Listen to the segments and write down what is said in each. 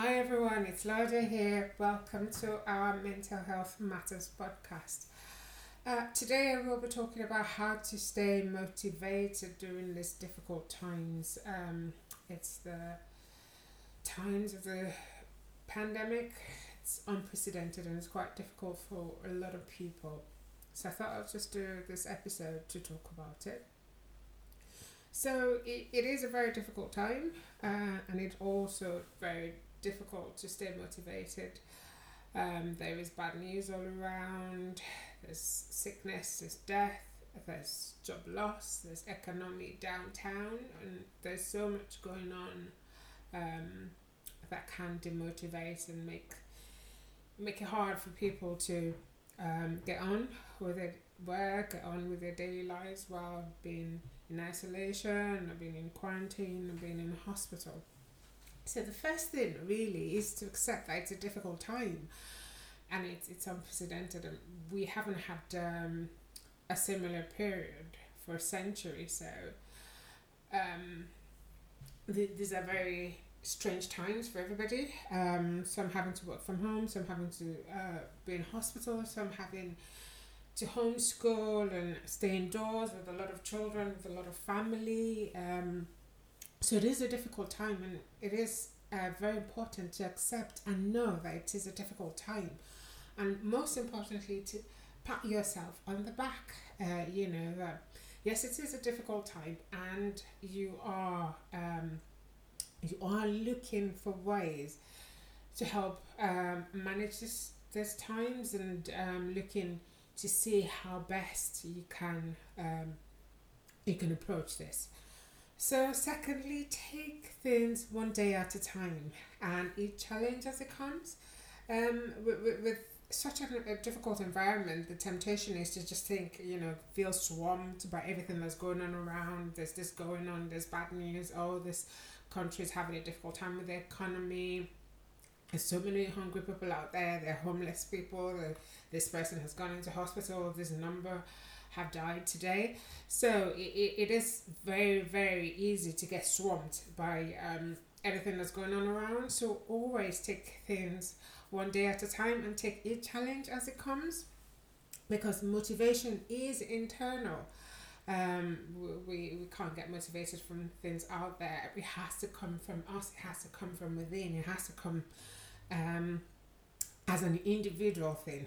Hi everyone, it's Loda here. Welcome to our Mental Health Matters podcast. Uh, today I will be talking about how to stay motivated during these difficult times. Um, it's the times of the pandemic. It's unprecedented and it's quite difficult for a lot of people. So I thought I'll just do this episode to talk about it. So it, it is a very difficult time uh, and it's also very difficult to stay motivated. Um, there is bad news all around, there's sickness, there's death, there's job loss, there's economic downtown, and there's so much going on um, that can demotivate and make make it hard for people to um, get on with their work, get on with their daily lives while being in isolation, or being in quarantine, or being in hospital. So the first thing really is to accept that it's a difficult time, and it's it's unprecedented, and we haven't had um, a similar period for a century. So um, th- these are very strange times for everybody. Um, some having to work from home, some having to uh, be in hospital, some having to homeschool and stay indoors with a lot of children, with a lot of family. Um, so it is a difficult time, and it is uh, very important to accept and know that it is a difficult time, and most importantly to pat yourself on the back. Uh, you know that yes, it is a difficult time, and you are um, you are looking for ways to help um, manage this these times and um, looking to see how best you can um, you can approach this. So, secondly, take things one day at a time and each challenge as it comes. Um, with, with, with such a, a, difficult environment, the temptation is to just think, you know, feel swamped by everything that's going on around. There's this going on, there's bad news. Oh, this country is having a difficult time with the economy. There's so many hungry people out there. they're homeless people. This person has gone into hospital. This number have died today. So it, it is very, very easy to get swamped by um, everything that's going on around. So always take things one day at a time and take each challenge as it comes because motivation is internal. Um, we, we can't get motivated from things out there. It has to come from us. It has to come from within. It has to come um, as an individual thing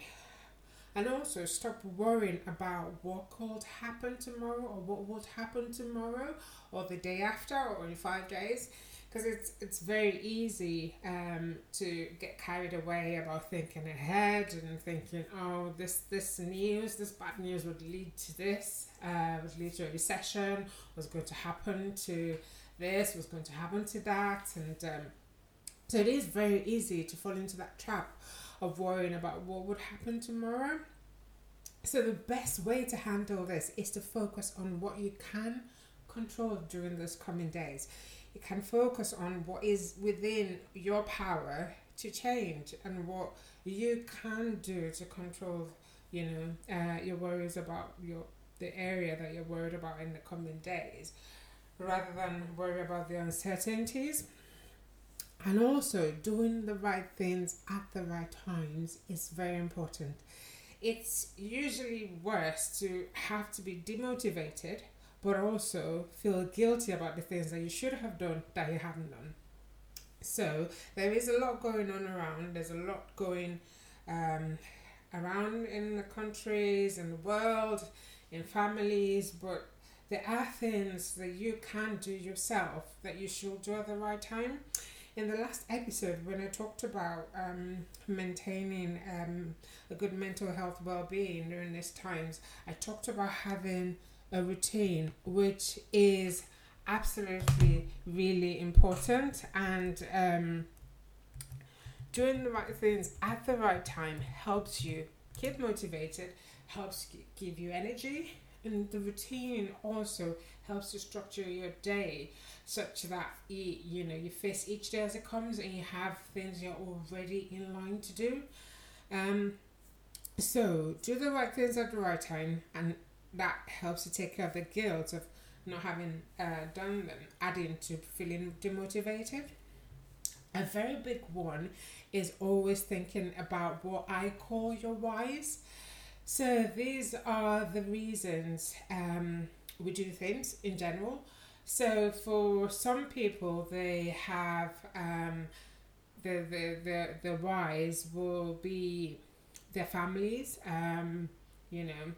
and also stop worrying about what could happen tomorrow or what would happen tomorrow or the day after or in five days. Because it's it's very easy um, to get carried away about thinking ahead and thinking oh this this news this bad news would lead to this uh, would lead to a recession was going to happen to this was going to happen to that? And um, so it is very easy to fall into that trap of worrying about what would happen tomorrow. So, the best way to handle this is to focus on what you can control during those coming days. You can focus on what is within your power to change and what you can do to control, you know, uh, your worries about your the area that you're worried about in the coming days, rather than worry about the uncertainties and also, doing the right things at the right times is very important. It's usually worse to have to be demotivated, but also feel guilty about the things that you should have done that you haven't done. So, there is a lot going on around, there's a lot going um, around in the countries, in the world, in families, but there are things that you can do yourself that you should do at the right time in the last episode when I talked about um, maintaining um, a good mental health well-being during these times, I talked about having a routine, which is absolutely really important and um, doing the right things at the right time helps you keep motivated, helps give you energy, and the routine also helps to structure your day such that you you know you face each day as it comes and you have things you're already in line to do um so do the right things at the right time and that helps to take care of the guilt of not having uh, done them adding to feeling demotivated A very big one is always thinking about what I call your whys. So these are the reasons um, we do things in general. So for some people, they have um, the, the the the whys will be their families. Um, you know,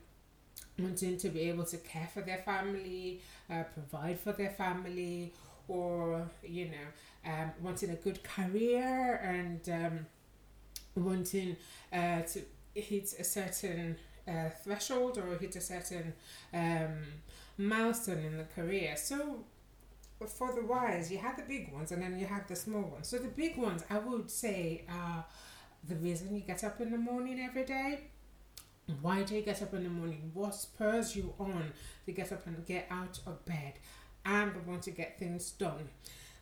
wanting to be able to care for their family, uh, provide for their family, or you know, um, wanting a good career and um, wanting uh, to hit a certain uh, threshold or hit a certain um, milestone in the career. So for the whys, you have the big ones and then you have the small ones. So the big ones, I would say, are the reason you get up in the morning every day. Why do you get up in the morning? What spurs you on to get up and get out of bed and want to get things done?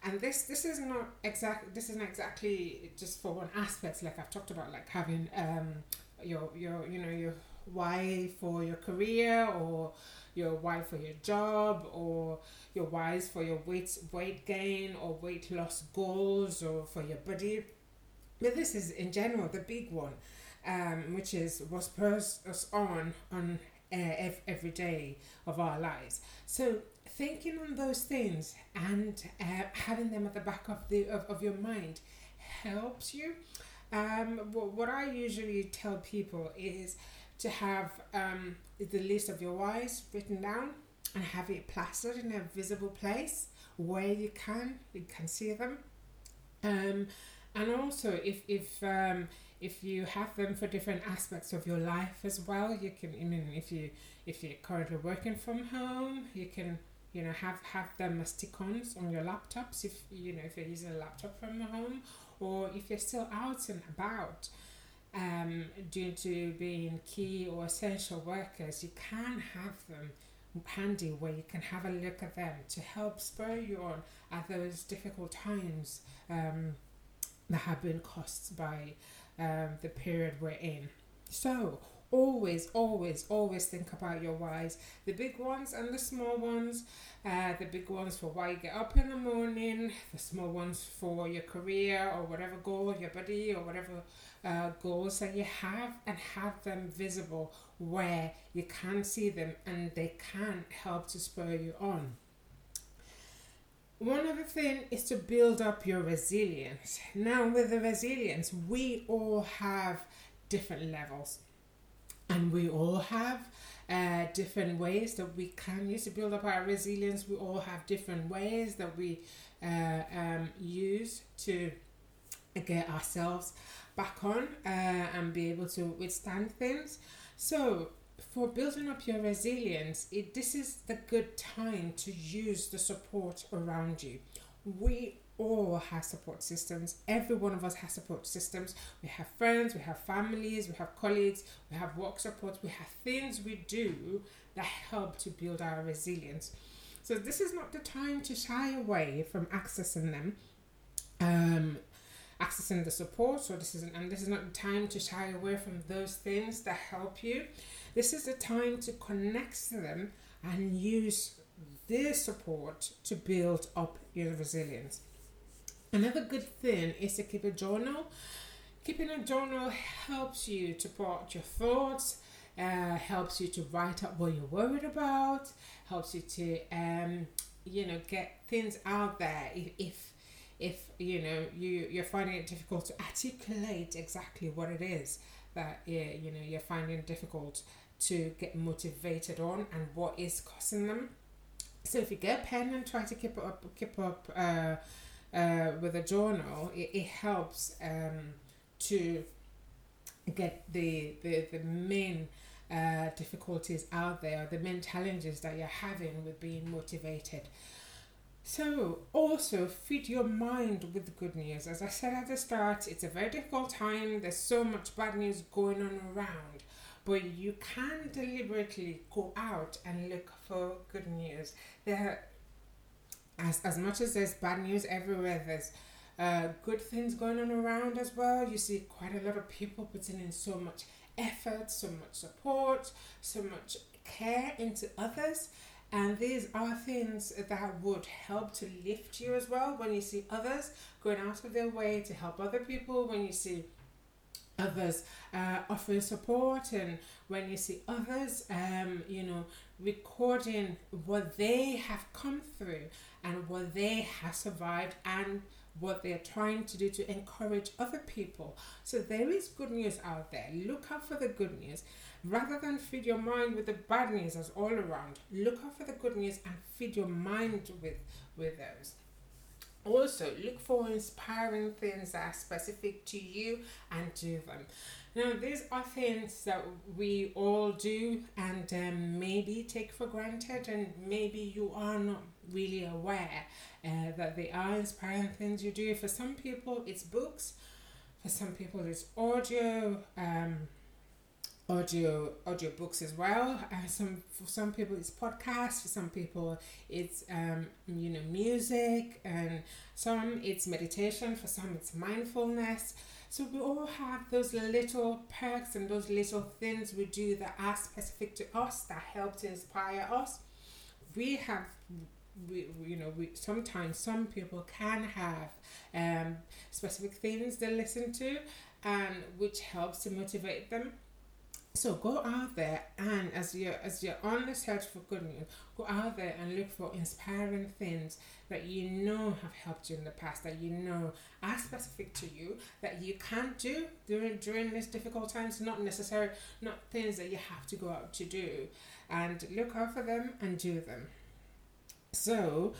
And this this is not exactly this isn't exactly just for one aspect like I've talked about like having um your your you know your why for your career or your why for your job or your whys for your weight weight gain or weight loss goals or for your body. But this is in general the big one, um, which is what spurs us on on uh, every day of our lives. So thinking on those things and uh, having them at the back of the of, of your mind helps you. Um, what, what I usually tell people is to have um, the list of your whys written down and have it plastered in a visible place where you can you can see them. Um, and also if if um, if you have them for different aspects of your life as well you can I mean if you if you're currently working from home you can you know have have them as stick-ons on your laptops if you know if you're using a laptop from home or if you're still out and about um, due to being key or essential workers, you can have them handy where you can have a look at them to help spur you on at those difficult times um, that have been caused by um, the period we're in. So, always, always, always think about your whys the big ones and the small ones. Uh, the big ones for why you get up in the morning, the small ones for your career or whatever goal, your body or whatever uh, goals that you have, and have them visible where you can see them and they can help to spur you on. One other thing is to build up your resilience. Now, with the resilience, we all have different levels and we all have uh, different ways that we can use to build up our resilience. We all have different ways that we uh, um, use to get ourselves back on uh, and be able to withstand things. So, for building up your resilience, it, this is the good time to use the support around you. We all have support systems. Every one of us has support systems. We have friends, we have families, we have colleagues, we have work support, we have things we do that help to build our resilience. So this is not the time to shy away from accessing them. Um, accessing the support so this isn't and this is not the time to shy away from those things that help you this is the time to connect to them and use their support to build up your resilience Another good thing is to keep a journal. Keeping a journal helps you to put your thoughts, uh, helps you to write up what you're worried about, helps you to, um, you know, get things out there. If, if, if you know you you're finding it difficult to articulate exactly what it is that yeah, you know you're finding difficult to get motivated on and what is causing them. So if you get a pen and try to keep up keep up. Uh, uh, with a journal, it, it helps um, to get the, the, the main uh, difficulties out there, the main challenges that you're having with being motivated. So, also feed your mind with good news. As I said at the start, it's a very difficult time. There's so much bad news going on around, but you can deliberately go out and look for good news. There as as much as there's bad news everywhere, there's uh, good things going on around as well. You see quite a lot of people putting in so much effort, so much support, so much care into others, And these are things that would help to lift you as well when you see others going out of their way to help other people, when you see others uh, offering support and when you see others um, you know recording what they have come through and what they have survived and what they're trying to do to encourage other people. So there is good news out there. Look out for the good news. Rather than feed your mind with the bad news as all around look out for the good news and feed your mind with with those also, look for inspiring things that are specific to you and do them. Now, these are things that we all do and um, maybe take for granted, and maybe you are not really aware uh, that they are inspiring things you do. For some people, it's books, for some people, it's audio. Um, audio audio books as well. Uh, some for some people it's podcasts. For some people it's um, you know music, and some it's meditation. For some it's mindfulness. So we all have those little perks and those little things we do that are specific to us that help to inspire us. We have we you know we sometimes some people can have um specific things they listen to and which helps to motivate them so go out there and as you're as you're on the search for good news, go out there and look for inspiring things that you know have helped you in the past, that you know are specific to you, that you can do during during these difficult times, not necessarily not things that you have to go out to do. And look out for them and do them. So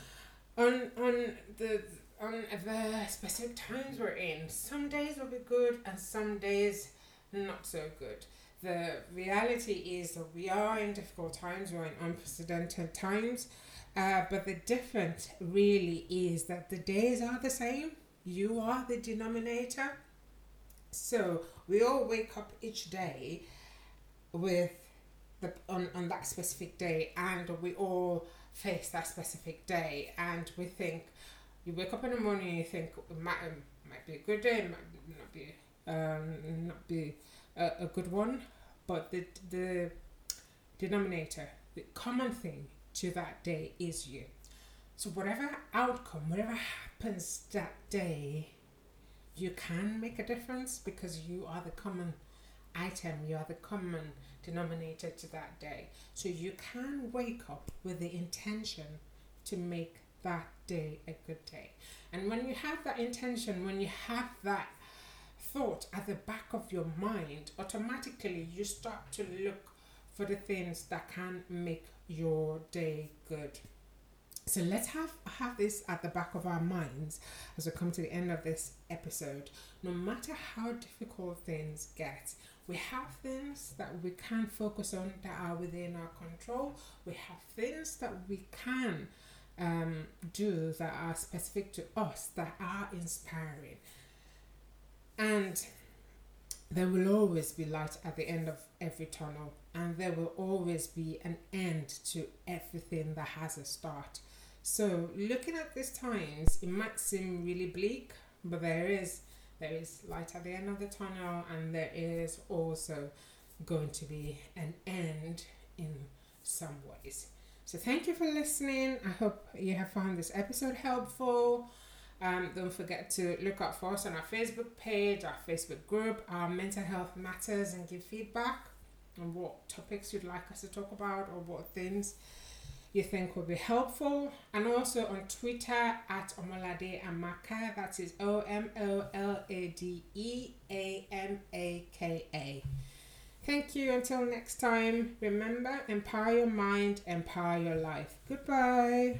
on on the on the specific times we're in, some days will be good and some days not so good the reality is that we are in difficult times, we're in unprecedented times, uh, but the difference really is that the days are the same. You are the denominator. So we all wake up each day with the on, on that specific day and we all face that specific day and we think you wake up in the morning and you think it might, it might be a good day, it might not be um, not be a, a good one, but the the denominator, the common thing to that day is you. So whatever outcome, whatever happens that day, you can make a difference because you are the common item, you are the common denominator to that day. So you can wake up with the intention to make that day a good day. And when you have that intention, when you have that thought at the back of your mind, automatically you start to look for the things that can make your day good. So let's have have this at the back of our minds as we come to the end of this episode. No matter how difficult things get, we have things that we can focus on that are within our control. We have things that we can um, do that are specific to us that are inspiring. And there will always be light at the end of every tunnel, and there will always be an end to everything that has a start. So, looking at these times, it might seem really bleak, but there is there is light at the end of the tunnel, and there is also going to be an end in some ways. So, thank you for listening. I hope you have found this episode helpful. Um, don't forget to look out for us on our Facebook page, our Facebook group, our mental health matters, and give feedback on what topics you'd like us to talk about or what things you think would be helpful. And also on Twitter at Omolade Amaka, that is O M O L A D E A M A K A. Thank you. Until next time, remember empower your mind, empower your life. Goodbye.